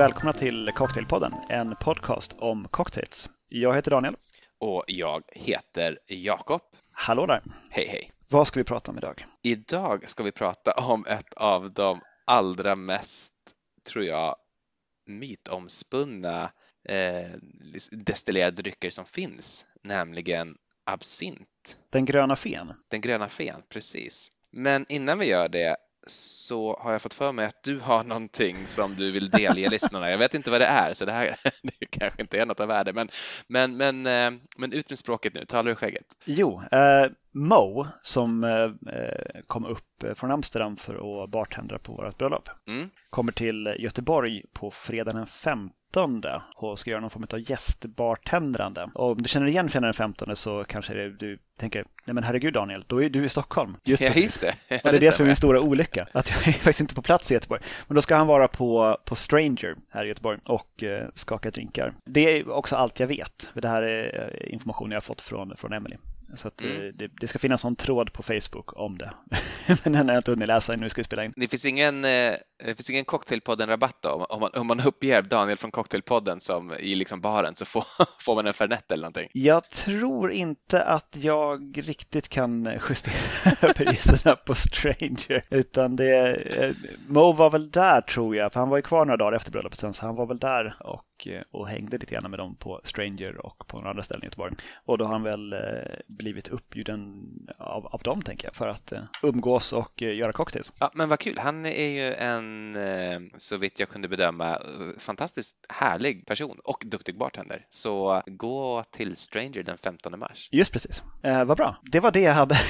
välkomna till Cocktailpodden, en podcast om cocktails. Jag heter Daniel. Och jag heter Jakob. Hallå där. Hej hej. Vad ska vi prata om idag? Idag ska vi prata om ett av de allra mest, tror jag, mytomspunna eh, destillerade drycker som finns, nämligen absint. Den gröna fen? Den gröna fen, precis. Men innan vi gör det så har jag fått för mig att du har någonting som du vill delge lyssnarna. Jag vet inte vad det är, så det här det kanske inte är något av värde, men, men, men, eh, men ut med språket nu, tala ur skägget. Jo, eh, Mo som eh, eh, kom upp från Amsterdam för att bartendra på vårt bröllop mm. kommer till Göteborg på fredag den 5 och ska göra någon form av gästbartendrande. Och om du känner igen fredag den 15 så kanske det, du tänker, nej men herregud Daniel, då är du i Stockholm. Just, ja, just det. Ja, och det är det som är min stora olycka, att jag är faktiskt inte på plats i Göteborg. Men då ska han vara på, på Stranger här i Göteborg och eh, skaka drinkar. Det är också allt jag vet, för det här är information jag har fått från, från Emily. Så att mm. Eh, det, det, ska finnas en tråd på Facebook om det. Men den har jag inte hunnit läsa nu ska vi spela in. Det finns ingen, eh, det finns ingen Cocktailpodden-rabatt då? Om man, om man uppger Daniel från Cocktailpodden som i liksom baren så får, får man en Fernet eller någonting? Jag tror inte att jag riktigt kan justera priserna på Stranger. Utan det, eh, Mo var väl där tror jag, för han var ju kvar några dagar efter bröllopet sen, så han var väl där och Eh, och, hängde lite grann med dem på Stranger och på några andra ställen i Göteborg. Och då har han väl eh, blivit uppbjuden av, av dem, tänker jag, för att eh, umgås och göra cocktails. Ja, men vad kul. Han är ju en, så vitt jag kunde bedöma, fantastiskt härlig person och duktig bartender. Så gå till Stranger den 15 mars. Just precis. Eh, vad bra. Det var det jag hade.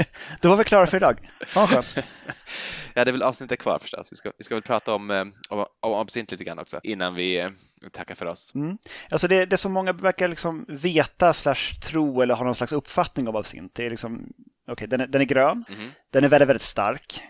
då var vi klara för idag. Ja, skönt. ja, det är väl avsnittet kvar förstås. Vi ska, vi ska väl prata om, om, om absint lite grann också innan vi tackar för oss. Mm. Alltså det, det som många verkar liksom veta slash tro eller ha någon slags uppfattning av absint, det är liksom, okay, den, är, den är grön, mm. den är väldigt, väldigt stark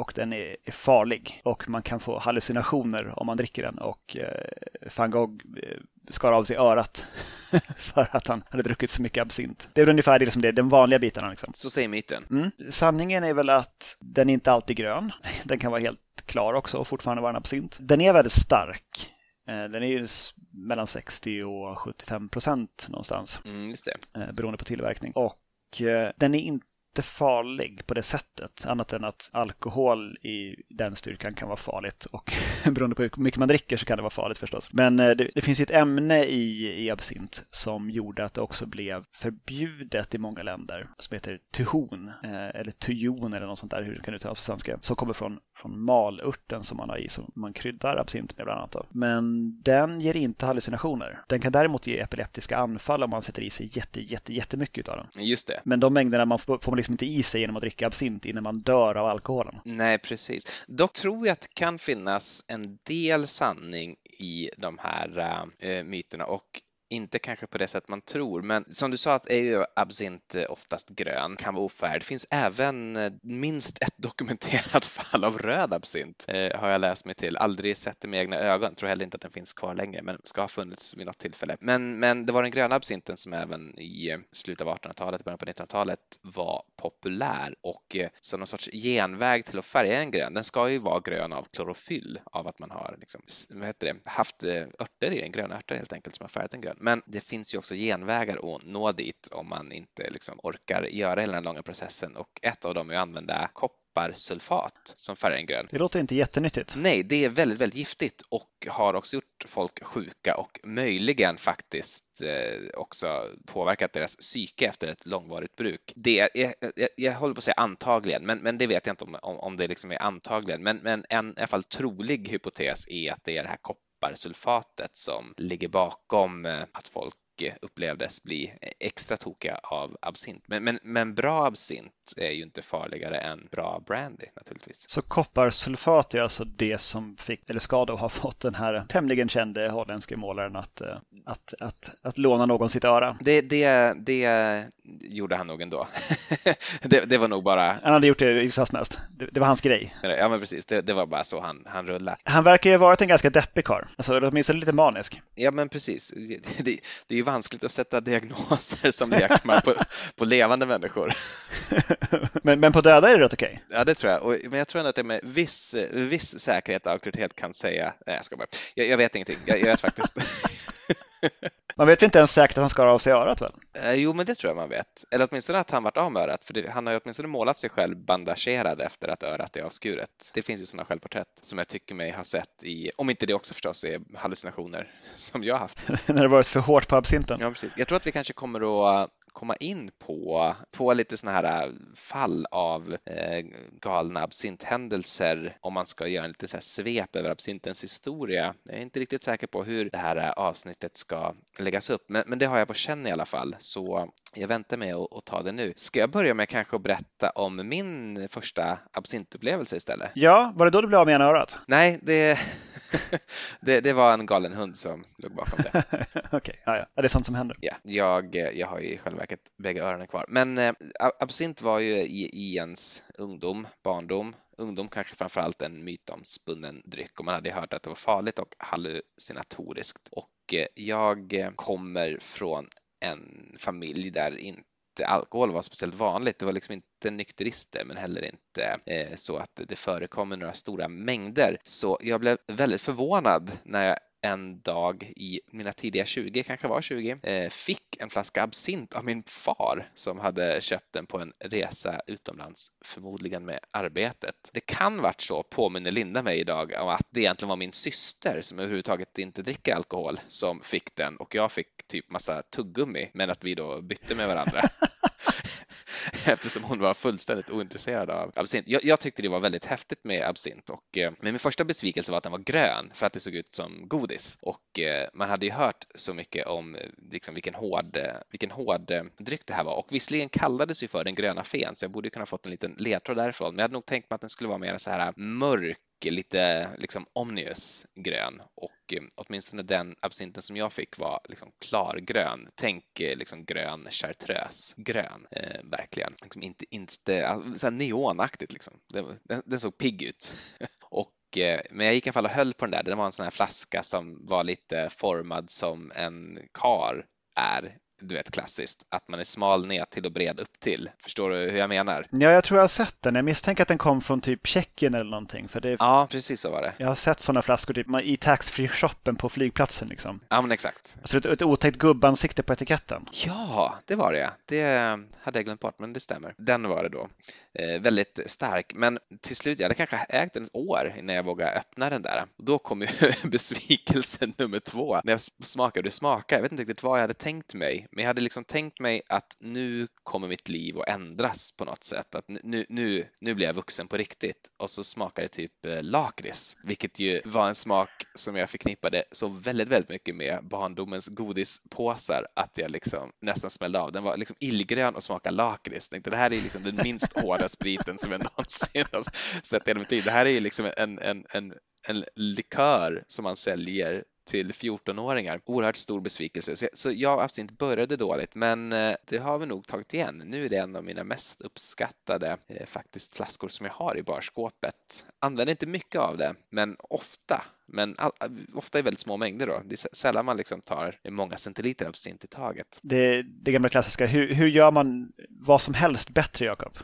och den är, är, farlig och man kan få hallucinationer om man dricker den och eh, van Gogh eh, skar av sig örat för att han hade druckit så mycket absint. Det är väl ungefär det, liksom det, den vanliga bitarna. Liksom. Så säger myten. Mm. Sanningen är väl att den är inte alltid grön. Den kan vara helt klar också och fortfarande vara en absint. Den är väldigt stark den är ju mellan 60 och 75 procent någonstans. Mm, just det. Eh, beroende på tillverkning. Och eh, den är inte inte farlig på det sättet, annat än att alkohol i den styrkan kan vara farligt och beroende på hur mycket man dricker så kan det vara farligt förstås. Men eh, det, det finns ju ett ämne i, i absint som gjorde att det också blev förbjudet i många länder som heter tuhon eh, eller tujon eller något sånt där, hur kan uttalas på svenska, som kommer från, från malörten som man har i, som man kryddar absint med bland annat. Då. Men den ger inte hallucinationer. Den kan däremot ge epileptiska anfall om man sätter i sig jätte, jätte, jättemycket av den. Just det. Men de mängderna man får, får man liksom inte i sig genom att dricka absint innan man dör av alkoholen. Nej, precis. Dock tror jag att det kan finnas en del sanning i de här äh, myterna och inte kanske på det sätt man tror, men som du sa att är ju absint oftast grön, kan vara ofärd. Det finns även eh, minst ett dokumenterat fall av röd absint, eh, har jag läst mig till. Aldrig sett det med egna ögon, tror heller inte att den finns kvar längre, men ska ha funnits vid något tillfälle. Men, men det var den gröna absinten som även i eh, slutet av 1800-talet, början på 1900-talet var populär och eh, som någon sorts genväg till att färga en grön. Den ska ju vara grön av klorofyll, av att man har liksom, vad heter det, haft örter i den, gröna örter helt enkelt, som har färgat en grön. Men det finns ju också genvägar att nå dit om man inte liksom orkar göra hela den långa processen och ett av dem är att använda kopparsulfat som färgar en grön. Det låter inte jättenyttigt. Nej, det är väldigt, väldigt giftigt och har också gjort folk sjuka och möjligen faktiskt eh, också påverkat deras psyke efter ett långvarigt bruk. Det är, jag, jag håller på att säga antagligen, men, men det vet jag inte om, om, om det liksom är antagligen, men, men en i alla fall trolig hypotes är att det är det här koppar kopparsulfatet som ligger bakom eh, att folk upplevdes bli extra tokiga av absint. Men, men, men bra absint är ju inte farligare än bra brandy naturligtvis. Så kopparsulfat är alltså det som fick, eller ska då ha fått den här tämligen kände holländske målaren att, eh, att, att, att låna någon sitt öra. Det, det, det gjorde han nog ändå. det, det var nog bara... Han hade gjort det som helst. Det, det, var hans grej. Ja, men precis. Det, det var bara så han, han rullade. Han verkar ju ha varit en ganska deppig karl. Alltså åtminstone lite manisk. Ja, men precis. Det, det är ju vanskligt att sätta diagnoser som lekman på, på levande människor. men, men på döda är det rätt okej? Okay. Ja, det tror jag. Och, men jag tror ändå att det med viss, viss säkerhet och auktoritet kan säga... Nej, jag ska bara. Jag, jag vet ingenting. Jag, jag vet faktiskt. Man vet inte ens säkert att han skar av sig örat väl? Eh, jo, men det tror jag man vet. Eller åtminstone att han varit av med örat, för det, han har ju åtminstone målat sig själv bandagerad efter att örat är avskuret. Det finns ju sådana självporträtt som jag tycker mig ha sett i, om inte det också förstås är hallucinationer som jag har haft. När det varit för hårt på absinten? Ja, precis. Jag tror att vi kanske kommer att komma in på, på lite sådana här äh, fall av eh, galna absinthändelser om man ska göra en lite så här svep över absintens historia. Jag är inte riktigt säker på hur det här äh, avsnittet ska läggas upp, men, men det har jag på känn i alla fall, så jag väntar med att ta det nu. Ska jag börja med kanske att berätta om min första absintupplevelse istället? Ja, var det då du blev av med ena örat? Nej, det det, det, var en galen hund som låg bakom det. Okej, okay, ja, ja. det är sånt som händer. Ja, jag, jag har ju i själva verket bägge öronen kvar. Men eh, absint var ju i, i ens ungdom, barndom, ungdom kanske framförallt en mytomspunnen dryck och man hade hört att det var farligt och hallucinatoriskt. Och eh, jag kommer från en familj där inte alkohol var speciellt vanligt. Det var liksom inte nykterister men heller inte eh, så att det förekommer några stora mängder. Så jag blev väldigt förvånad när jag en dag i mina tidiga 20, kanske var 20, eh, fick en flaska absint av min far som hade köpt den på en resa utomlands, förmodligen med arbetet. Det kan varit så, påminner Linda mig idag, om att det egentligen var min syster som överhuvudtaget inte dricker alkohol som fick den och jag fick typ massa tuggummi men att vi då bytte med varandra. eftersom hon var fullständigt ointresserad av absint. Jag, jag, tyckte det var väldigt häftigt med absint och eh, men min första besvikelse var att den var grön för att det såg ut som godis. Och eh, man hade ju hört så mycket om eh, liksom, vilken hård, eh, vilken hård eh, dryck det här var. Och visserligen kallades ju för den gröna fen så jag borde kunna fått en liten ledtråd därifrån. Men jag hade nog tänkt mig att den skulle vara mer så här mörk lite liksom omnius grön och eh, åtminstone den absinten som jag fick var liksom klargrön. Tänk eh, liksom grön chartreuse grön, eh, verkligen. Liksom inte, inte alltså, så här neonaktigt liksom. Den, den, den såg pigg ut. och eh, men jag gick i alla fall och höll på den där. Det var en sån här flaska som var lite formad som en kar är du vet klassiskt, att man är smal ner till och bred upp till. Förstår du hur jag menar? Ja, jag tror jag har sett den. Jag misstänker att den kom från typ Tjeckien eller någonting. För det... Ja, precis så var det. Jag har sett sådana flaskor typ i taxfree-shoppen på flygplatsen. Liksom. Ja, men exakt. Så ett, ett otäckt gubbansikte på etiketten. Ja, det var det. Det hade jag glömt bort, men det stämmer. Den var det då. Eh, väldigt stark, men till slut, jag hade kanske ägt den ett år innan jag vågade öppna den där. Då kom ju besvikelsen nummer två. När jag smakade och smakade, jag vet inte riktigt vad jag hade tänkt mig, men jag hade liksom tänkt mig att nu kommer mitt liv att ändras på något sätt. Att nu, nu, nu blir jag vuxen på riktigt. Och så smakade det typ eh, lakrits, vilket ju var en smak som jag förknippade så väldigt, väldigt mycket med barndomens godispåsar att jag liksom nästan smällde av. Den var liksom illgrön och smakade lakrits. Tänkte det här är liksom den minst hårda spriten som jag någonsin har sett i hela mitt liv. Det här är ju liksom en, en, en, en likör som man säljer till 14-åringar. Oerhört stor besvikelse. Så, så jag absint började dåligt, men eh, det har vi nog tagit igen. Nu är det en av mina mest uppskattade eh, faktiskt flaskor som jag har i barskåpet. Använder inte mycket av det, men ofta men all, ofta i väldigt små mängder då. Det är sällan man liksom tar många centiliter absint i taget. Det, det gamla klassiska, hur, hur gör man vad som helst bättre, Jakob?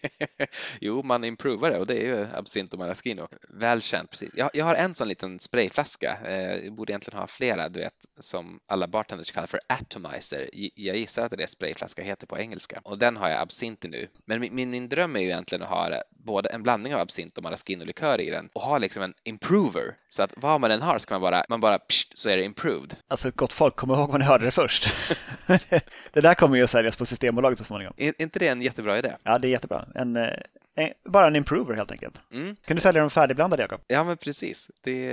jo, man improvar det och det är ju absint och maraschino. Välkänt, precis. Jag, jag har en sån liten sprayflaska. Eh, jag borde egentligen ha flera, du vet, som alla bartenders kallar för atomizer. Jag gissar att det är sprayflaska heter på engelska och den har jag absint i nu. Men min, min dröm är ju egentligen att ha både en blandning av absint och maraschino-likör i den och ha liksom en improver så att vad man än har ska man bara, man bara pst, så är det improved. Alltså gott folk, kom ihåg vad ni hörde det först. det där kommer ju att säljas på Systembolaget så småningom. Är inte det en jättebra idé? Ja, det är jättebra. En, eh, en bara en improver helt enkelt. Mm. Kan du sälja dem färdigblandade, Jakob? Ja, men precis. Det,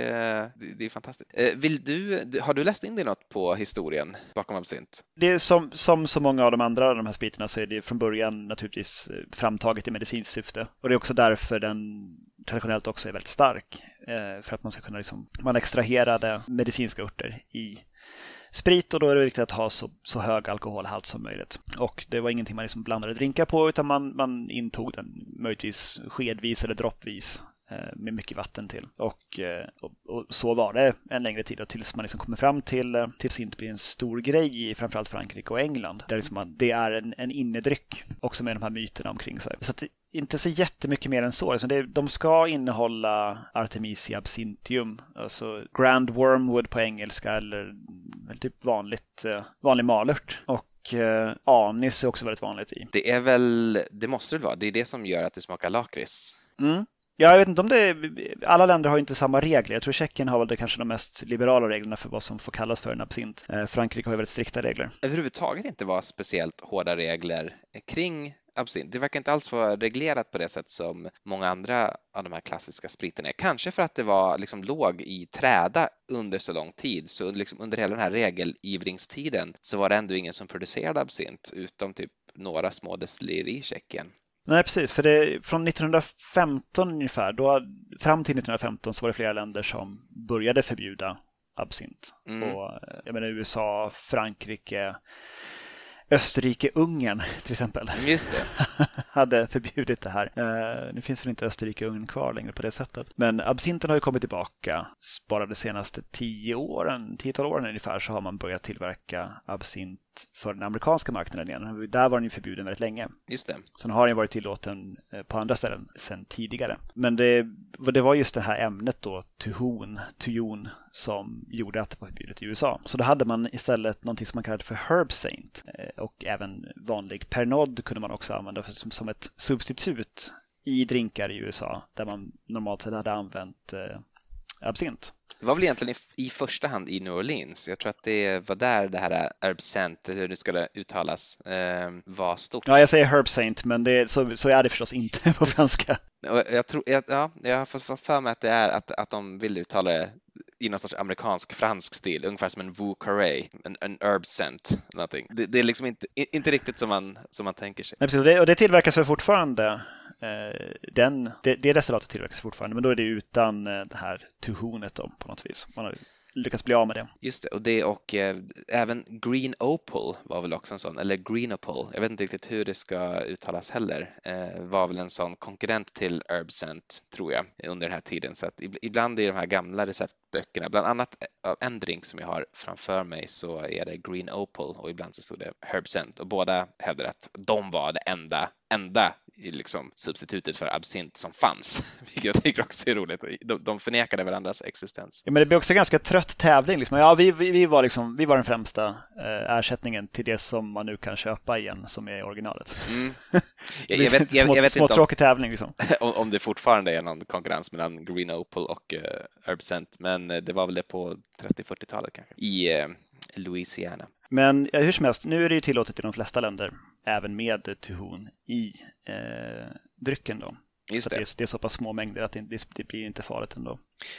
det, det, är fantastiskt. Eh, vill du, har du läst in dig något på historien bakom absint? Det är som, som så många av de andra av de här spriterna så är det från början naturligtvis eh, framtaget i medicinskt syfte. Och det är också därför den traditionellt också är väldigt stark. För att man ska kunna, liksom, man extraherade medicinska örter i sprit och då är det viktigt att ha så, så hög alkoholhalt som möjligt. Och det var ingenting man liksom blandade drinkar på utan man, man intog den möjligtvis skedvis eller droppvis Eh, med mycket vatten till. Och, eh, och, och, så var det en längre tid och tills man liksom kommer fram till, eh, tills det inte blir en stor grej i framförallt Frankrike och England. Där liksom man, det är en, en innedryck också med de här myterna omkring sig. Så det, inte så jättemycket mer än så. Alltså det, de ska innehålla Artemisia absinthium, alltså Grand Wormwood på engelska eller typ vanligt, vanlig malört. Och anis är också väldigt vanligt i. Det är väl, det måste det vara, det är det som gör att det smakar lakrits. Mm. Ja, jag vet inte om det är, alla länder har inte samma regler. Jag tror Tjeckien har väl det kanske de mest liberala reglerna för vad som får kallas för en absint. Eh, Frankrike har ju väldigt strikta regler. Överhuvudtaget inte vara speciellt hårda regler kring absint. Det verkar inte alls vara reglerat på det sätt som många andra av de här klassiska spriterna är. Kanske för att det var liksom låg i träda under så lång tid, så liksom under hela den här regelivringstiden så var det ändå ingen som producerade absint utom typ några små destillerier i Tjeckien. Nej, precis. För det, från 1915 ungefär, då, fram till 1915 så var det flera länder som började förbjuda absint. Mm. Och, jag menar USA, Frankrike, Österrike, Ungern till exempel. Just det. hade förbjudit det här. Uh, nu finns väl inte Österrike och Ungern kvar längre på det sättet. Men absinten har ju kommit tillbaka. Bara de senaste tio åren, tiotal åren ungefär, så har man börjat tillverka absint för den amerikanska marknaden igen. Där var den ju förbjuden väldigt länge. Just det. Sen har den varit tillåten eh, på andra ställen sedan tidigare. Men det, det var just det här ämnet då, tuhon, tujon, som gjorde att det var förbjudet i USA. Så då hade man istället någonting som man kallade för Herb Saint eh, och även vanlig Pernod kunde man också använda som, som ett substitut i drinkar i USA där man normalt sett hade använt eh, absint. Det var väl egentligen i, i, första hand i New Orleans. Jag tror att det var där det här Herb Saint, hur det skulle uttalas, eh, var stort. Ja, jag säger Herb Saint, men det, så, så är det förstås inte på franska. Jag, tror, ja, jag har fått för mig att det är att, att de vill uttala det i någon sorts amerikansk-fransk stil, ungefär som en Wu Carré, en, en herb scent, någonting. Det, det, är liksom inte, inte riktigt som man, som man tänker sig. Nej, precis, och det, och det tillverkas väl fortfarande Eh, den, det, det reservatet tillverkas fortfarande, men då är det utan eh, det här tuhonet då, på något vis. Man har lyckats bli av med det. Just det, och det och eh, även Green Opal var väl också en sån, eller Green Opal, jag vet inte riktigt hur det ska uttalas heller, eh, var väl en sån konkurrent till Herbcent tror jag under den här tiden. Så att ibland i de här gamla receptböckerna, bland annat eh, av en drink som jag har framför mig så är det Green Opal och ibland så stod det Herbcent och båda hävdar att de var det enda, enda liksom substitutet för absint som fanns, vilket jag tycker också är roligt. De, de förnekade varandras existens. Ja, men det blir också ganska trött tävling. Liksom. Ja, vi, vi, vi, var liksom, vi var den främsta eh, ersättningen till det som man nu kan köpa igen som är originalet. Mm. Jag, jag, vet, jag, jag vet inte om, tävling liksom. om, om det fortfarande är någon konkurrens mellan Green Opal och uh, Herbcent, men det var väl det på 30-40-talet kanske i uh, Louisiana. Men ja, hur som helst, nu är det ju tillåtet i de flesta länder, även med tuhon i eh, drycken. Då. Just det. Det, är, det är så pass små mängder att det, det blir inte farligt ändå.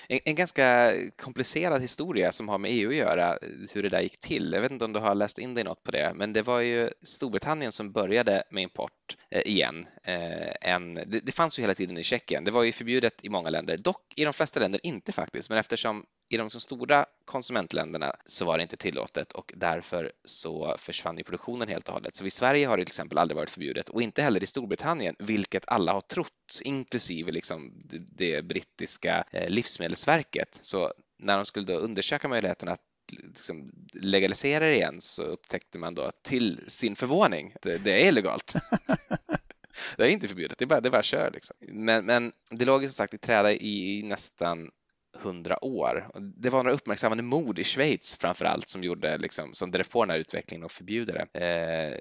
En, en, ganska komplicerad historia som har med EU att göra, hur det där gick till. Jag vet inte om du har läst in dig något på det, men det var ju Storbritannien som började med import Eh, igen. Eh, en, det, det, fanns ju hela tiden i Tjeckien. Det var ju förbjudet i många länder, dock i de flesta länder inte faktiskt, men eftersom i de så stora konsumentländerna så var det inte tillåtet och därför så försvann ju produktionen helt och hållet. Så i Sverige har det till exempel aldrig varit förbjudet och inte heller i Storbritannien, vilket alla har trott, inklusive liksom det, det brittiska eh, Livsmedelsverket. Så när de skulle då undersöka möjligheten att liksom legalisera det igen så upptäckte man då till sin förvåning att det, är illegalt. det är inte förbjudet, det är bara, det är bara kör liksom. Men, men det låg ju som sagt i träda i, i nästan hundra år. Det var några uppmärksammade mord i Schweiz framför allt som, gjorde, liksom, som drev på den här utvecklingen och förbjuder det. Eh,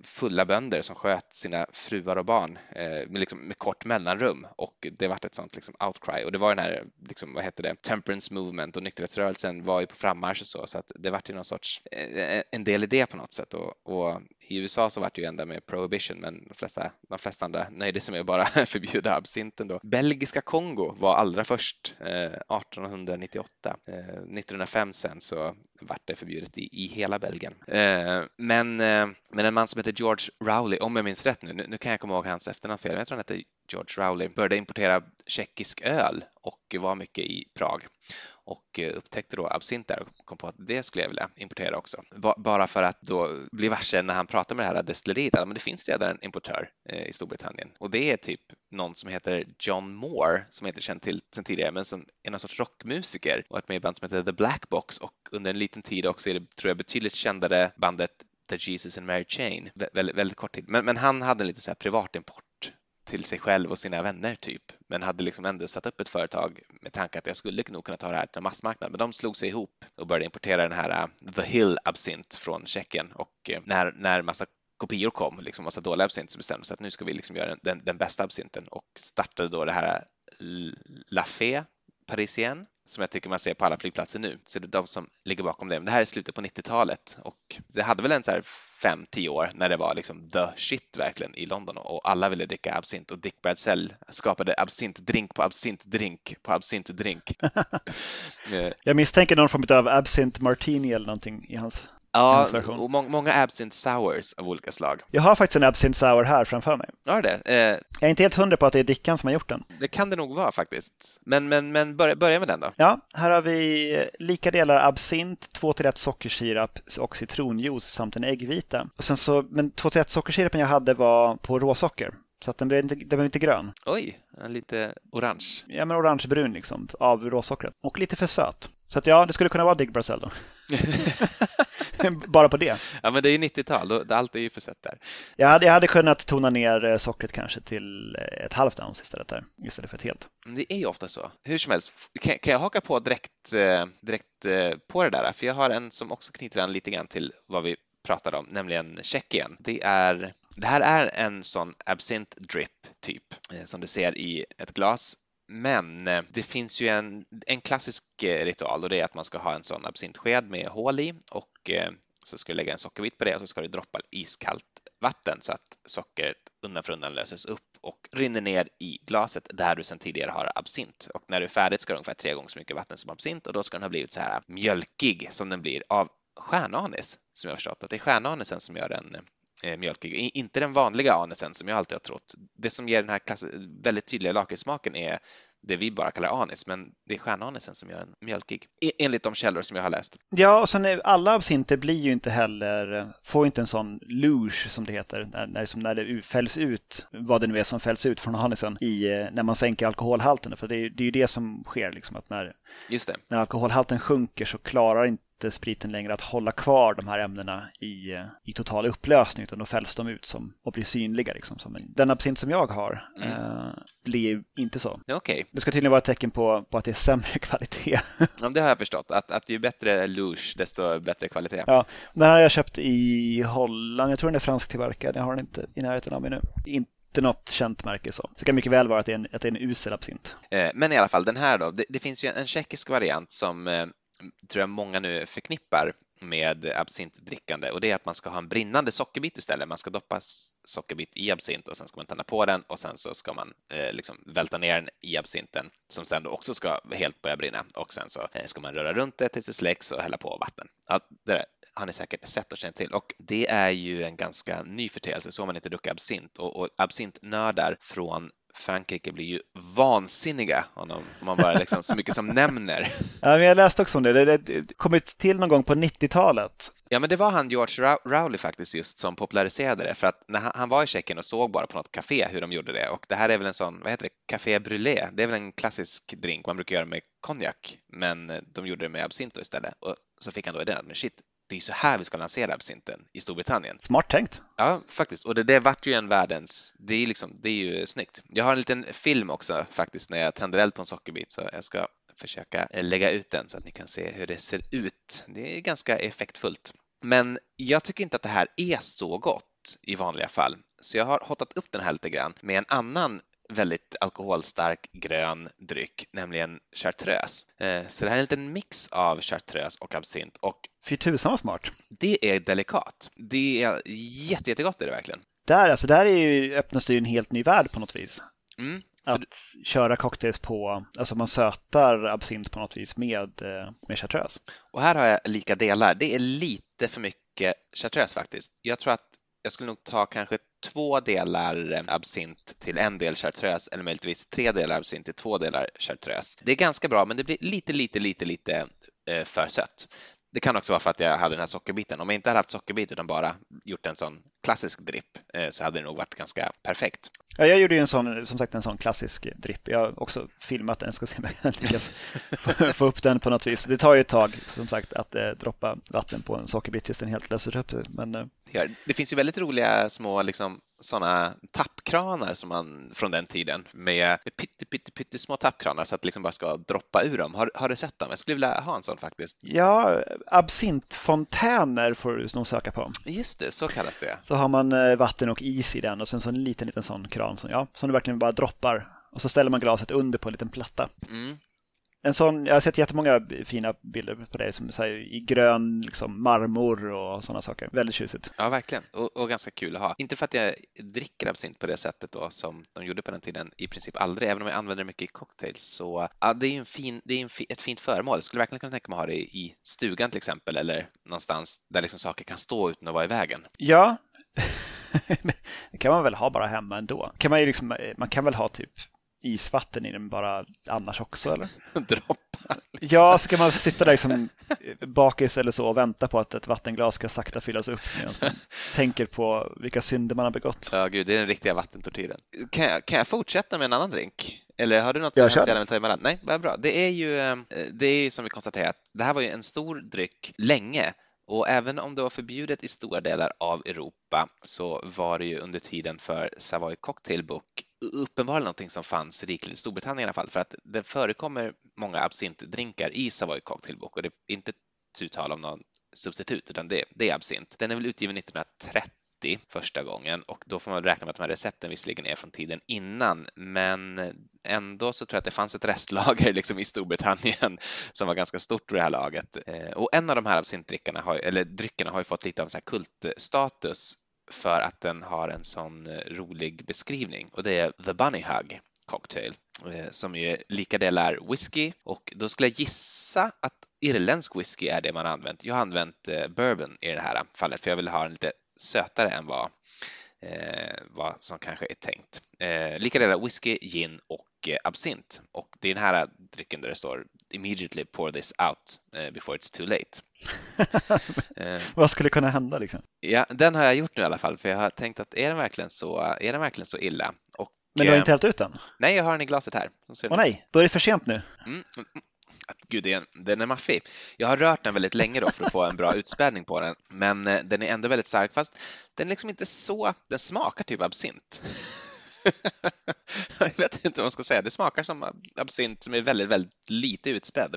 fulla bönder som sköt sina fruar och barn eh, med, liksom, med, kort mellanrum och det vart ett sånt liksom, outcry och det var den här, liksom, vad hette det, temperance movement och nykterhetsrörelsen var ju på frammarsch och så, så att det vart ju någon sorts, eh, en del i det på något sätt och, och i USA så vart det ju ända med prohibition men de flesta, de flesta andra nöjde sig med att bara förbjuda absinten då. Belgiska Kongo var allra först eh, 1898. Eh, 1905 sen så vart det förbjudet i, i hela Belgien. Eh, men, eh, men en man som heter George Rowley, om jag minns rätt nu, nu, nu kan jag komma ihåg hans efternamn fel, men jag tror han hette George Rowley, började importera tjeckisk öl och var mycket i Prag och eh, upptäckte då absint där och kom på att det skulle jag vilja importera också. Bara för att då bli varse när han pratar med det här destilleriet att det finns redan en importör eh, i Storbritannien och det är typ någon som heter John Moore som jag inte känt till sedan tidigare men som är någon sorts rockmusiker och ett med i band som heter The Black Box och under en liten tid också är det tror jag betydligt kändare bandet The Jesus and Mary Chain, Vä väldigt, väldigt kort tid. Men, men han hade lite så här privatimport till sig själv och sina vänner typ, men hade liksom ändå satt upp ett företag med tanke att jag skulle nog kunna ta det här till en massmarknad. Men de slog sig ihop och började importera den här äh, The Hill absint från Tjeckien. Och eh, när, när massa kopior kom, liksom massa dåliga absint, så bestämde sig att nu ska vi liksom göra den, den bästa absinten och startade då det här äh, La Fée Parisien som jag tycker man ser på alla flygplatser nu. Så det är de som ligger bakom det. Men det här är slutet på 90-talet och det hade väl en så här fem, tio år när det var liksom the shit verkligen i London och alla ville dricka absint och Dick Bradsell skapade absintdrink på absintdrink på absintdrink. jag misstänker någon form av absint martini eller någonting i hans Ja, och må många absint sours av olika slag. Jag har faktiskt en absint sour här framför mig. Har det? Eh, jag är inte helt hundra på att det är Dickan som har gjort den. Det kan det nog vara faktiskt. Men, men, men börja, börja med den då. Ja, här har vi lika delar absint, 2 till 1 sockersirap och citronjuice samt en äggvita. Och sen så, men 2 till 1 sockersirapen jag hade var på råsocker. Så att den blev inte, den blev inte grön. Oj, lite orange. Ja, men orangebrun liksom av råsockret. Och lite för söt. Så att ja, det skulle kunna vara Dig Brazell då. Bara på det. Ja, men det är 90-tal, allt är ju för sött där. Jag hade, jag hade kunnat tona ner eh, sockret kanske till eh, ett halvt ounce istället, där, istället för ett helt. Det är ju ofta så. Hur som helst, kan, kan jag haka på direkt, eh, direkt på det där? För jag har en som också knyter an lite grann till vad vi pratade om, nämligen Tjeckien. Det, är, det här är en sån absint drip typ som du ser i ett glas men eh, det finns ju en, en klassisk eh, ritual och det är att man ska ha en sån absintsked med hål i och eh, så ska du lägga en sockerbit på det och så ska du droppa iskallt vatten så att sockret undan för undan löses upp och rinner ner i glaset där du sedan tidigare har absint. Och när du är färdig ska du ungefär tre gånger så mycket vatten som absint och då ska den ha blivit så här mjölkig som den blir av stjärnanis som jag har förstått att det är stjärnanisen som gör den mjölkig. Inte den vanliga anisen som jag alltid har trott. Det som ger den här klass, väldigt tydliga lakritssmaken är det vi bara kallar anis, men det är stjärnanisen som gör den mjölkig, enligt de källor som jag har läst. Ja, och sen är, alla absinter blir ju inte heller, får inte en sån luge som det heter, när, när, som när det fälls ut, vad det nu är som fälls ut från anisen, i, eh, när man sänker alkoholhalten. För det är, det är ju det som sker, liksom, att när, Just det. när alkoholhalten sjunker så klarar inte inte spriten längre att hålla kvar de här ämnena i, i total upplösning utan då fälls de ut som, och blir synliga. Liksom, som den absint som jag har mm. eh, blir inte så. Okay. Det ska tydligen vara ett tecken på, på att det är sämre kvalitet. ja, det har jag förstått, att, att ju bättre luge desto bättre kvalitet. Ja, den har jag köpt i Holland, jag tror den är fransk tillverkad, jag har den inte i närheten av mig nu. Inte inte något känt märke så. Det kan mycket väl vara att det är en, att det är en usel absint. Eh, men i alla fall den här då, det, det finns ju en tjeckisk variant som eh, tror jag många nu förknippar med absintdrickande och det är att man ska ha en brinnande sockerbit istället. Man ska doppa sockerbit i absint och sen ska man tända på den och sen så ska man eh, liksom välta ner den i absinten som sen då också ska helt börja brinna och sen så eh, ska man röra runt det tills det släcks och hälla på vatten. Ja, det har ni säkert sett och känt till och det är ju en ganska ny förteelse så har man inte druckit absint och, och absintnördar från Frankrike blir ju vansinniga om man bara liksom så mycket som nämner. Ja, men jag läste också om det. Det, det kom till någon gång på 90-talet. Ja, men det var han George Rowley faktiskt just som populariserade det för att när han var i Tjeckien och såg bara på något café hur de gjorde det och det här är väl en sån, vad heter det, café brûlé. Det är väl en klassisk drink man brukar göra med konjak, men de gjorde det med absint istället och så fick han då idén att men shit, det är så här vi ska lansera absinten i Storbritannien. Smart tänkt. Ja, faktiskt. Och det, det vart ju en världens... Det är, liksom, det är ju snyggt. Jag har en liten film också faktiskt när jag tänder eld på en sockerbit så jag ska försöka lägga ut den så att ni kan se hur det ser ut. Det är ganska effektfullt. Men jag tycker inte att det här är så gott i vanliga fall, så jag har hotat upp den här lite grann med en annan väldigt alkoholstark grön dryck, nämligen chartreuse. Eh, så det här är en liten mix av chartreuse och absint och Fy tusan vad smart! Det är delikat. Det är jätte, jättegott är det verkligen. Där, alltså, där är ju, öppnas det ju en helt ny värld på något vis. Mm, att köra cocktails på, alltså man sötar absint på något vis med, eh, med chartreuse. Och här har jag lika delar. Det är lite för mycket chartreuse faktiskt. Jag tror att jag skulle nog ta kanske två delar eh, absint till en del chartreuse eller möjligtvis tre delar absint till två delar chartreuse. Det är ganska bra, men det blir lite, lite, lite, lite eh, för sött. Det kan också vara för att jag hade den här sockerbiten. Om jag inte hade haft sockerbit utan bara gjort en sån klassisk dripp eh, så hade det nog varit ganska perfekt. Ja, jag gjorde ju en sån, som sagt en sån klassisk dripp. Jag har också filmat den, ska se om jag lyckas få upp den på något vis. Det tar ju ett tag som sagt att eh, droppa vatten på en sockerbit tills den helt löser upp sig. Men, eh... Det finns ju väldigt roliga små liksom, sådana tappkranar som man från den tiden med pytte, pytte, pytte små tappkranar så att det liksom bara ska droppa ur dem. Har, har du sett dem? Jag skulle vilja ha en sån faktiskt. Ja, absintfontäner får du nog söka på. Just det, så kallas det. Så har man eh, vatten och is i den och sen så en liten, liten sån kran som, ja, som du verkligen bara droppar och så ställer man glaset under på en liten platta. Mm en sån, jag har sett jättemånga fina bilder på det som här, i grön liksom, marmor och sådana saker. Väldigt tjusigt. Ja, verkligen. Och, och, ganska kul att ha. Inte för att jag dricker absint på det sättet då som de gjorde på den tiden, i princip aldrig, även om jag använder det mycket i cocktails. Så ja, det är ju en fin, det är en, ett fint föremål. Jag skulle verkligen kunna tänka mig att ha det i stugan till exempel eller någonstans där liksom saker kan stå utan att vara i vägen. Ja, det kan man väl ha bara hemma ändå. Kan man, ju liksom, man kan väl ha typ isvatten i den bara annars också eller? Droppar. Liksom. Ja, så kan man sitta där liksom bakis eller så och vänta på att ett vattenglas ska sakta fyllas upp medan man tänker på vilka synder man har begått. Ja, gud, det är den riktiga vattentortyren. Kan jag, kan jag fortsätta med en annan drink? Eller har du något jag som du vill ta emellan? Nej, vad bra. Det är ju, eh, det är ju som vi konstaterat, det här var ju en stor dryck länge och även om det var förbjudet i stora delar av Europa så var det ju under tiden för Savoy Cocktail Book uppenbarligen någonting som fanns rikligt i Storbritannien i alla fall, för att det förekommer många absintdrinkar i Savoy Cocktail Book och det är inte tu tal om någon substitut, utan det, det är absint. Den är väl utgiven 1930 första gången och då får man räkna med att de här recepten visserligen är från tiden innan, men ändå så tror jag att det fanns ett restlager liksom i Storbritannien som var ganska stort vid det här laget. Eh, och en av de här absintdrickarna, har, eller dryckerna, har ju fått lite av en så kultstatus för att den har en sån eh, rolig beskrivning och det är The Bunny Hug Cocktail eh, som är lika delar whisky och då skulle jag gissa att irländsk whisky är det man har använt. Jag har använt bourbon i det här fallet för jag vill ha den lite sötare än vad, eh, vad som kanske är tänkt. Eh, lika delar whisky, gin och eh, absint och det är den här drycken där det står immediately pour this out before it's too late. Eh, Vad skulle kunna hända liksom? Ja, den har jag gjort nu i alla fall, för jag har tänkt att är den verkligen så, är den verkligen så illa? Och, Men du har inte hällt ut den? Nej, jag har den i glaset här. Åh nej, då är det för sent nu. Mm att. Gud, den är maffig. Jag har rört den väldigt länge då för att få en bra utspädning på den, men eh, den är ändå väldigt stark, fast den är liksom inte så, den smakar typ absint. jag vet inte vad man ska säga, det smakar som absint som är väldigt, väldigt lite utspädd.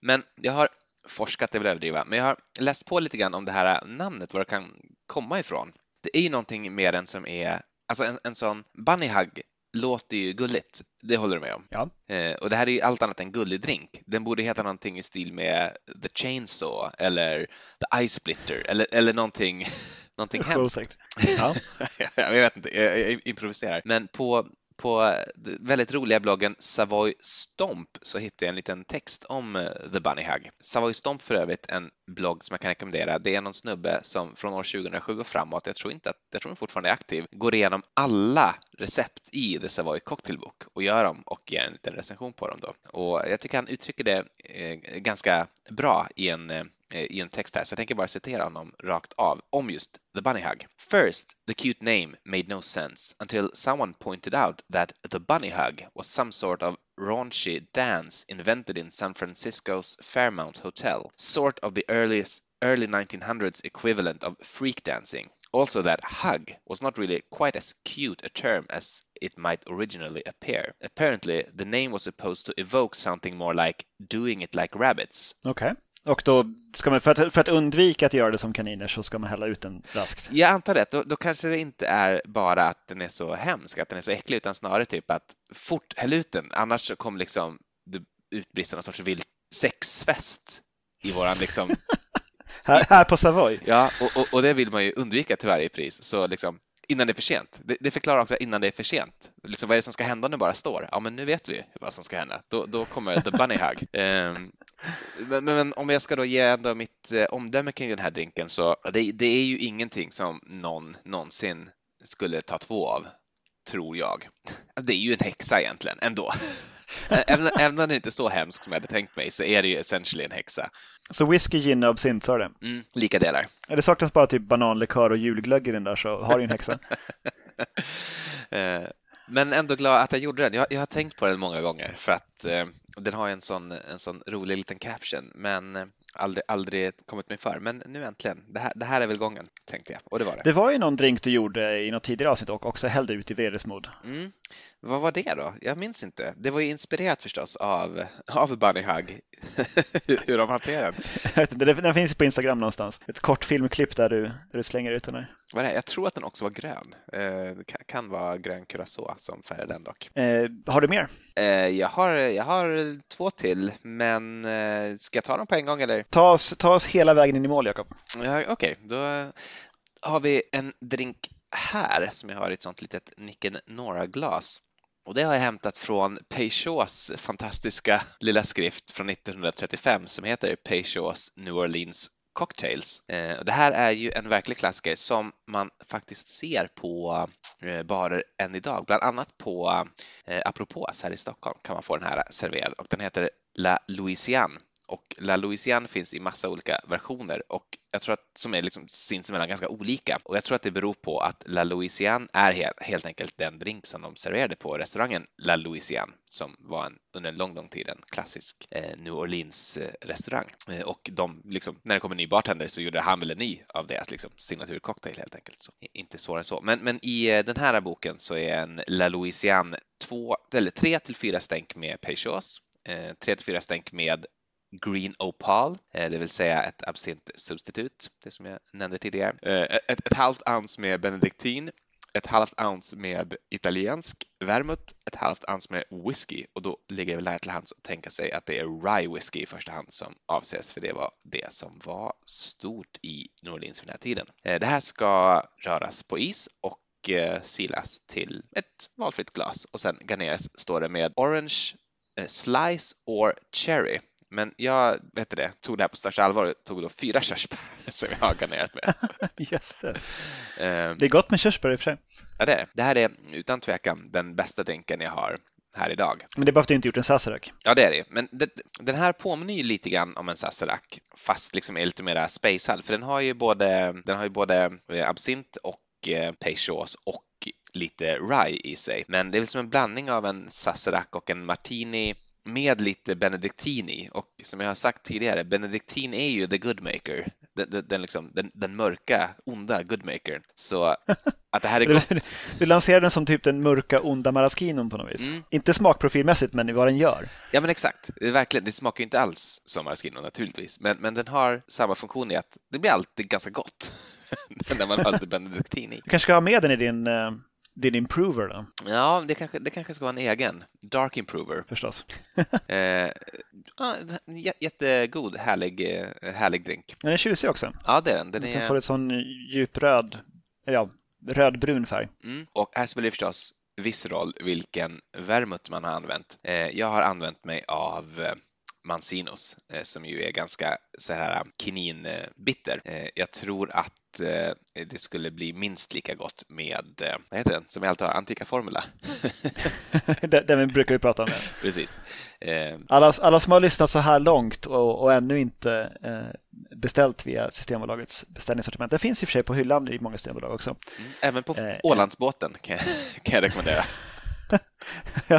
Men jag har forskat det vill överdriva, men jag har läst på lite grann om det här namnet, var det kan komma ifrån. Det är ju någonting med den som är, alltså en, en sån bunny hug låter ju gulligt, det håller du med om? Ja. Eh, och det här är ju allt annat än gullig drink. Den borde heta någonting i stil med The Chainsaw eller The Ice Splitter eller, eller någonting, någonting hemskt. Ja. jag vet inte, jag, jag improviserar. Men på på eh, väldigt roliga bloggen Savoy Stomp så hittade jag en liten text om eh, The Bunny Hug. Savoy Stomp för övrigt en blogg som jag kan rekommendera. Det är någon snubbe som från år 2007 och framåt, jag tror inte att, jag tror den fortfarande är aktiv, går igenom alla recept i The Savoy Cocktail Book och gör dem och ger en liten recension på dem då. Och jag tycker han uttrycker det eh, ganska bra i en Eh, i en text här, så jag tänker bara citera honom rakt av om just The Bunny Hug. First, the cute name made no sense until someone pointed out that the Bunny Hug was some sort of raunchy dance invented in San Francisco's Fairmount Hotel, sort of the earliest early 1900s equivalent of freak dancing. Also, that hug was not really quite as cute a term as it might originally appear. Apparently, the name was supposed to evoke something more like doing it like rabbits. Okay. Och då ska man, för att, för att undvika att göra det som kaniner så ska man hälla ut den raskt. Jag antar det. Då, då kanske det inte är bara att den är så hemsk, att den är så äcklig, utan snarare typ att fort häll ut den. Annars så kommer liksom det utbrista någon sorts vild sexfest i våran liksom här, här på Savoy? Ja, och, och, och, det vill man ju undvika till varje pris. Så liksom, innan det är för sent. Det, det förklarar också innan det är för sent. Liksom, vad är det som ska hända det bara står? Ja, men nu vet vi vad som ska hända. Då, då kommer the bunny hug. Um, Men, men, om jag ska då ge ändå mitt eh, omdöme kring den här drinken så det, det är ju ingenting som någon någonsin skulle ta två av, tror jag. Det är ju en häxa egentligen ändå. Även, även om det inte är så hemskt som jag hade tänkt mig så är det ju essentially en häxa. Så whisky, gin och absint, sa det? Mm, lika delar. Det saknas bara typ bananlikör och julglögg i den där så har du en häxa. Eh, men ändå glad att jag gjorde den. Jag, jag har tänkt på den många gånger för att eh, den har en sån, en sån rolig liten caption. Men eh, aldrig, aldrig kommit mig för. Men nu äntligen, det här, det här är väl gången, tänkte jag. Och det var det. Det var ju någon drink du gjorde i något tidigare avsnitt och också hällde ut i vredesmod. Mm. Vad var det då? Jag minns inte. Det var ju inspirerat förstås av, av Bunny Hug, hur de hanterar den. Den finns på Instagram någonstans. Ett kort filmklipp där du, där du slänger ut den här. Vad är det? Jag tror att den också var grön. Eh, kan, kan vara grön curacao som färgar den dock. Eh, har du mer? Eh, jag, har, jag har två till, men eh, ska jag ta dem på en gång eller? Ta oss, ta oss hela vägen in i mål, Jakob. Ja, Okej, okay. då har vi en drink här som jag har i ett sånt litet Nicken Nora-glas. Och det har jag hämtat från Peychaus fantastiska lilla skrift från 1935 som heter Peychaus New Orleans Cocktails. Eh, det här är ju en verklig klassiker som man faktiskt ser på eh, barer än idag, bland annat på eh, Apropos här i Stockholm kan man få den här serverad och den heter La Louisiane och La Louisiane finns i massa olika versioner och jag tror att som är liksom sinsemellan ganska olika och jag tror att det beror på att La Louisiane är helt, helt enkelt den drink som de serverade på restaurangen La Louisiane som var en, under en lång, lång tid en klassisk eh, New Orleans eh, restaurang eh, och de liksom, när det kom en ny bartender så gjorde han väl en ny av deras liksom signaturcocktail helt enkelt. Så, inte svårare än så. Men, men i eh, den här boken så är en La Louisiane två eller tre till fyra stänk med Peychaus, eh, tre till fyra stänk med Green Opal, eh, det vill säga ett absintsubstitut, det som jag nämnde tidigare. Eh, ett, ett halvt ounce med benediktin, ett halvt ounce med italiensk vermouth, ett halvt ounce med whisky och då ligger det väl nära till hands att tänka sig att det är rye whisky i första hand som avses för det var det som var stort i New Orleans vid den här tiden. Eh, det här ska röras på is och silas till ett valfritt glas och sen garneras står det med orange slice or cherry men jag vet det, tog det här på största allvar och tog då fyra körsbär som jag har garnerat med. Jösses. Um, det är gott med körsbär i och för sig. Ja, det är det. Det här är utan tvekan den bästa drinken jag har här idag. Men det är bara för att du inte gjort en Sazerac. Ja, det är det. Men det, den här påminner ju lite grann om en Sazerac, fast liksom är lite mer spacehad, för den har ju både, den har ju både eh, absint och eh, peychaus och lite rye i sig. Men det är väl som en blandning av en Sazerac och en martini med lite Benediktini och som jag har sagt tidigare, Benediktin är ju the good maker, den, den, den, liksom, den, den mörka, onda goodmakern. Så att det här är gott. Du lanserar den som typ den mörka, onda maraskinon på något vis. Mm. Inte smakprofilmässigt, men vad den gör. Ja, men exakt. Verkligen. Det smakar ju inte alls som maraskino naturligtvis, men, men den har samma funktion i att det blir alltid ganska gott när man har lite benediktin i. Du kanske ska ha med den i din uh din improver då? Ja, det kanske, det kanske ska vara en egen. Dark improver. Förstås. eh, jättegod, härlig, eh, härlig drink. Den är tjusig också. Ja, det är den. Den, den är... får ett sån djupröd, ja, rödbrun färg. Mm. Och här spelar det förstås viss roll vilken vermouth man har använt. Eh, jag har använt mig av eh, Mansinos som ju är ganska så här kininbitter. Jag tror att Eh, det skulle bli minst lika gott med, eh, vad heter den, som vi alltid har, Antika Formula. den brukar vi prata om. Precis. Eh, alla, alla som har lyssnat så här långt och, och ännu inte beställt via Systembolagets beställningssortiment. Det finns i och för sig på hyllan i många systembolag också. Mm, även på Ålandsbåten kan, kan jag rekommendera.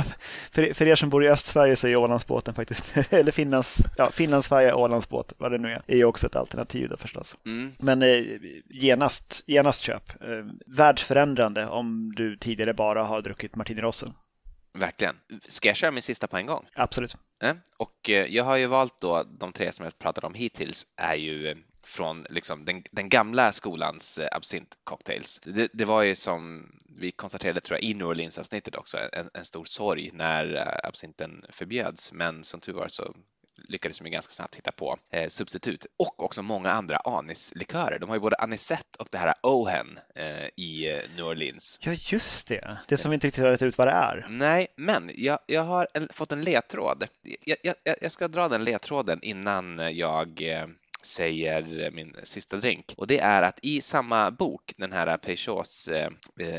för, för er som bor i Östsverige så är Ålandsbåten faktiskt, eller Finlands, ja, Finlandssverige Ålandsbåt, vad det nu är, är ju också ett alternativ då förstås. Mm. Men eh, genast, genast köp. Eh, världsförändrande om du tidigare bara har druckit Martini Rosso. Verkligen. Ska jag köra min sista på en gång? Absolut. Eh, och eh, jag har ju valt då de tre som jag pratade om hittills är ju eh, från liksom den, den gamla skolans eh, absintcocktails. Det, det var ju som vi konstaterade tror jag i New Orleans-avsnittet också en, en, stor sorg när eh, absinten förbjöds men som tur var så lyckades de ganska snabbt hitta på eh, substitut och också många andra anislikörer. De har ju både anisette och det här Ohen eh, i eh, New Orleans. Ja, just det. Det som vi inte riktigt har rätt ut vad det är. Nej, men jag, jag har en, fått en ledtråd. Jag, jag, jag ska dra den ledtråden innan jag eh, säger min sista drink. Och det är att i samma bok, den här Peugeots eh,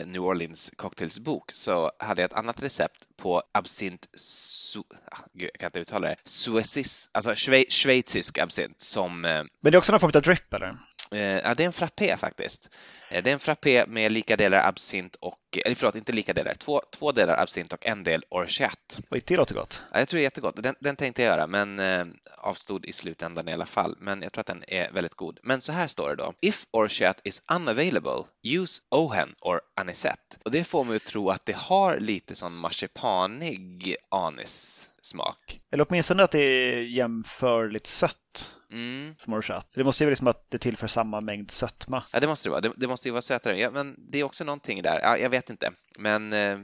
New Orleans cocktailsbok, så hade jag ett annat recept på absint, su, ah, jag kan inte uttala det, suecis, alltså schweizisk absint som... Men det är också någon form av drip eller? Eh, ja, det är en frappé faktiskt. Eh, det är en frappé med lika delar absint och, eller förlåt, inte lika delar, två, två delar absint och en del orchat. Oj, det låter gott. Ja, jag tror det är jättegott. Den, den tänkte jag göra, men eh, avstod i slutändan i alla fall. Men jag tror att den är väldigt god. Men så här står det då. If orchat is unavailable, use ohen or anisette. Och det får mig att tro att det har lite sån marsipanig anissmak. Eller åtminstone att det är jämförligt sött. Mm. Som orchat. Det måste ju vara liksom att det tillför samma mängd sötma. Ja, det måste det vara. Det, det måste ju vara sötare. Ja, men det är också någonting där. Ja, jag vet inte. Men eh,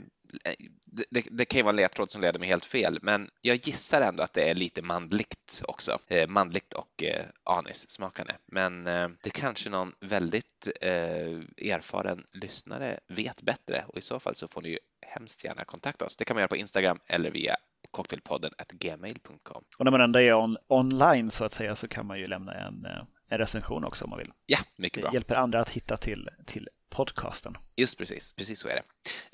det, det, kan ju vara en ledtråd som leder mig helt fel, men jag gissar ändå att det är lite mandligt också. Eh, mandligt och eh, anissmakande. Men eh, det kanske någon väldigt eh, erfaren lyssnare vet bättre och i så fall så får ni ju hemskt gärna kontakta oss. Det kan man göra på Instagram eller via cocktailpodden gmail.com. Och när man ändå är on online så att säga så kan man ju lämna en, eh, en recension också om man vill. Ja, mycket bra. Det hjälper andra att hitta till, till podcasten. Just precis, precis så är det.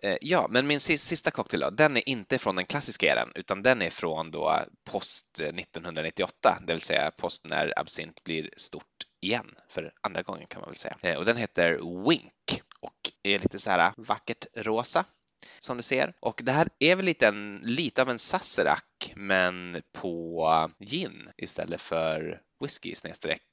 Eh, ja, men min sista cocktail då, den är inte från den klassiska eran utan den är från då post eh, 1998, det vill säga post när absint blir stort igen för andra gången kan man väl säga. Eh, och den heter Wink och är lite så här vackert rosa som du ser. Och det här är väl lite, en, lite av en Sazerac men på gin istället för whisky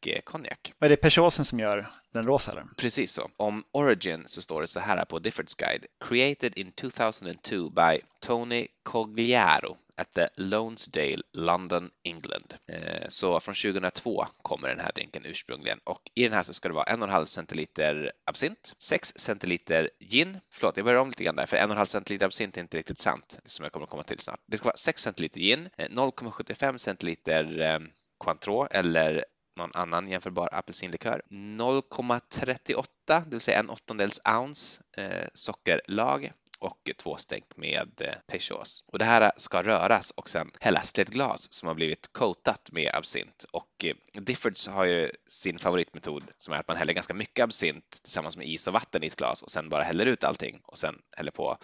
eh, konjak. Är det Peugeoten som gör den rosa eller? Precis så. Om Origin så står det så här på Diffords Guide. Created in 2002 by Tony Cogliaro at the Lonesdale, London, England. Eh, så från 2002 kommer den här drinken ursprungligen och i den här så ska det vara 1,5 centiliter absint, 6 centiliter gin. Förlåt, jag börjar om lite grann där, för 1,5 centiliter absint är inte riktigt sant, som jag kommer komma till snart. Det ska vara 6 centiliter gin, 0,75 eh, centiliter Cointreau eller någon annan jämförbar apelsinlikör. 0,38, det vill säga en åttondels ounce eh, sockerlag och två stänk med eh, Och det här ska röras och sen hällas till ett glas som har blivit coatat med absint. Och eh, Diffords har ju sin favoritmetod som är att man häller ganska mycket absint tillsammans med is och vatten i ett glas och sen bara häller ut allting och sen häller på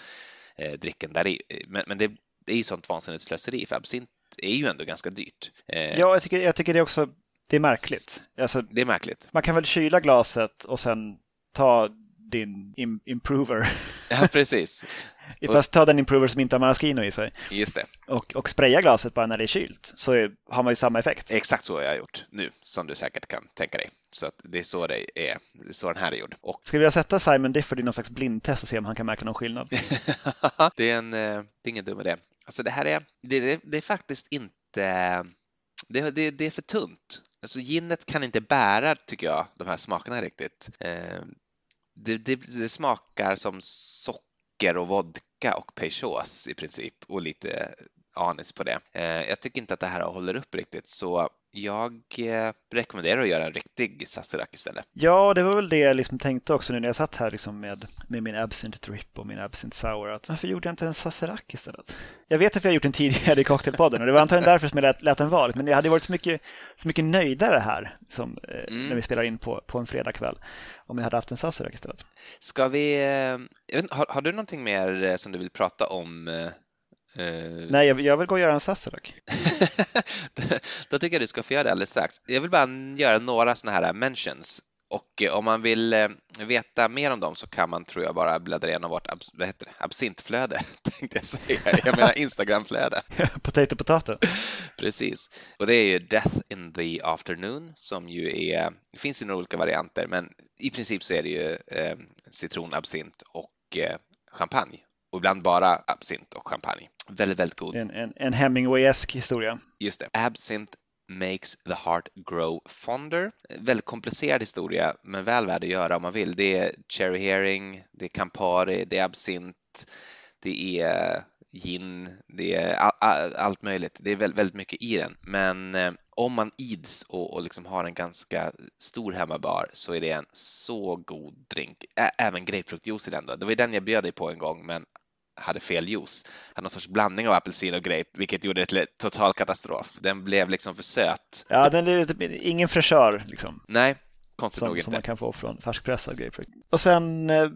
eh, dricken där i. Men, men det är ju sånt vansinnigt slöseri för absint är ju ändå ganska dyrt. Eh, ja, jag tycker, jag tycker det är också det är märkligt. Alltså, det är märkligt. Man kan väl kyla glaset och sen ta din im improver. Ja, precis. Fast ta den improver som inte har maraschino i sig. Just det. Och, och spraya glaset bara när det är kylt så är, har man ju samma effekt. Exakt så har jag gjort nu, som du säkert kan tänka dig. Så det är så det är, det är så den här är gjord. Och... Skulle vilja sätta Simon Difford i någon slags blindtest och se om han kan märka någon skillnad? det, är en, eh, det är ingen dum idé. Alltså det här är, det, det är faktiskt inte det, det, det, är för tunt. Alltså ginet kan inte bära, tycker jag, de här smakerna riktigt. Eh, det, det, det smakar som socker och vodka och peychaus i princip och lite anis på det. Eh, jag tycker inte att det här håller upp riktigt så jag eh, rekommenderar att göra en riktig Sazerac istället. Ja, det var väl det jag liksom tänkte också nu när jag satt här liksom med, med min Absint Drip och min Absint Sour. Att varför gjorde jag inte en Sazerac istället? Jag vet att vi har gjort en tidigare i Cocktailpodden och det var antagligen därför som jag lät, lät den vara. Men det hade varit så mycket, så mycket nöjdare här som, eh, mm. när vi spelar in på, på en fredagkväll om jag hade haft en Sazerac istället. Ska vi, har, har, du någonting mer som du vill prata om Uh... Nej, jag, jag, vill gå och göra en Sazerac. Då tycker jag du ska få göra det alldeles strax. Jag vill bara göra några sådana här mentions och eh, om man vill eh, veta mer om dem så kan man, tror jag, bara bläddra igenom vårt ab vad heter det? absintflöde, tänkte jag säga. Jag menar Instagramflöde. potato, potato. Precis. Och det är ju Death in the Afternoon som ju är, det finns i några olika varianter, men i princip så är det ju eh, citronabsint och eh, champagne och ibland bara absint och champagne. Väldigt, väldigt god. En, en, en Hemingway-esk historia. Just det. Absint makes the heart grow fonder. Väldigt komplicerad historia, men väl värd att göra om man vill. Det är cherry herring, det är Campari, det är absint, det är gin, det är all, all, allt möjligt. Det är väldigt, väldigt mycket i den. Men eh, om man ids och, och liksom har en ganska stor hemmabar så är det en så god drink. Ä även grapefruktjuice i den då. Det var den jag bjöd dig på en gång, men hade fel juice. Hade någon sorts blandning av apelsin och grape, vilket gjorde det till total katastrof. Den blev liksom för söt. Ja, den är typ ingen fräschör liksom. Nej, konstigt som, nog inte. Som man kan få från färskpressad grapefrukt. Och sen eh,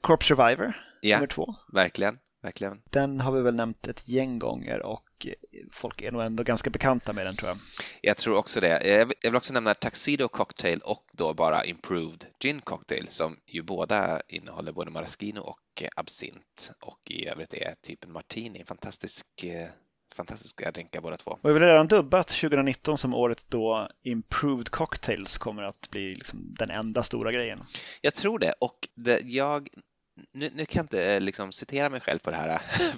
Corp Survivor, ja, nummer två. Verkligen, verkligen. Den har vi väl nämnt ett gäng gånger och folk är nog ändå ganska bekanta med den tror jag. Jag tror också det. Jag vill också nämna Tuxedo Cocktail och då bara Improved Gin Cocktail som ju båda innehåller både maraschino och absint och i övrigt är typ en martini. Fantastisk fantastiska drinkar båda två. Och vi har redan dubbat 2019 som året då Improved Cocktails kommer att bli liksom den enda stora grejen. Jag tror det och det, jag nu, nu, kan jag inte eh, liksom citera mig själv på det här,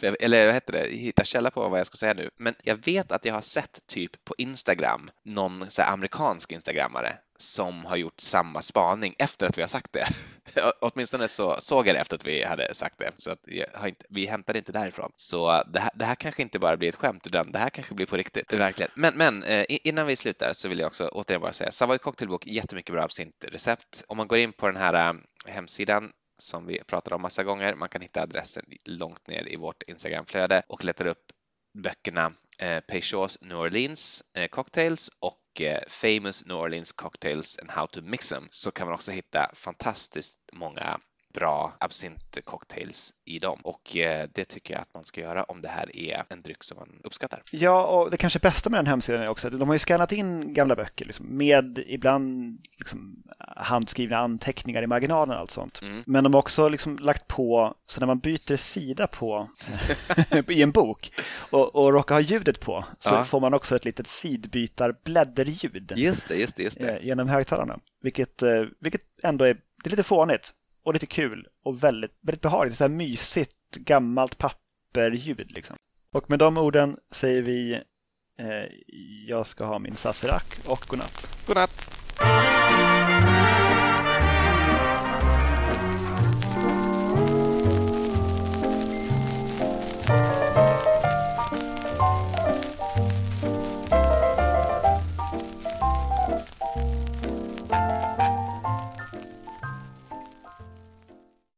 eh, eller vad heter det, hitta källa på vad jag ska säga nu, men jag vet att jag har sett typ på Instagram någon så amerikansk instagrammare som har gjort samma spaning efter att vi har sagt det. Åtminstone så såg jag det efter att vi hade sagt det, så att inte, vi hämtade inte därifrån. Så det här, det här kanske inte bara blir ett skämt, utan det här kanske blir på riktigt, verkligen. Men, men eh, innan vi slutar så vill jag också återigen bara säga Savoy Cocktailbok, jättemycket bra absintrecept. Om man går in på den här hemsidan som vi pratar om massa gånger. Man kan hitta adressen långt ner i vårt Instagramflöde och letar upp böckerna eh, Peychaud's New Orleans eh, Cocktails och eh, Famous New Orleans Cocktails and How to Mix them så kan man också hitta fantastiskt många bra absintcocktails i dem och eh, det tycker jag att man ska göra om det här är en dryck som man uppskattar. Ja, och det kanske bästa med den hemsidan är också att de har ju skannat in gamla böcker liksom, med ibland liksom, handskrivna anteckningar i marginalen och allt sånt. Mm. Men de har också liksom lagt på, så när man byter sida på i en bok och, och råkar ha ljudet på så ja. får man också ett litet sidbytarblädderljud. Just det, just det, just det. Eh, genom högtalarna, vilket, eh, vilket ändå är, det är lite fånigt och lite kul och väldigt, väldigt behagligt. Så här mysigt gammalt papperljud liksom. Och med de orden säger vi eh, jag ska ha min Sazerac och godnatt. Godnatt!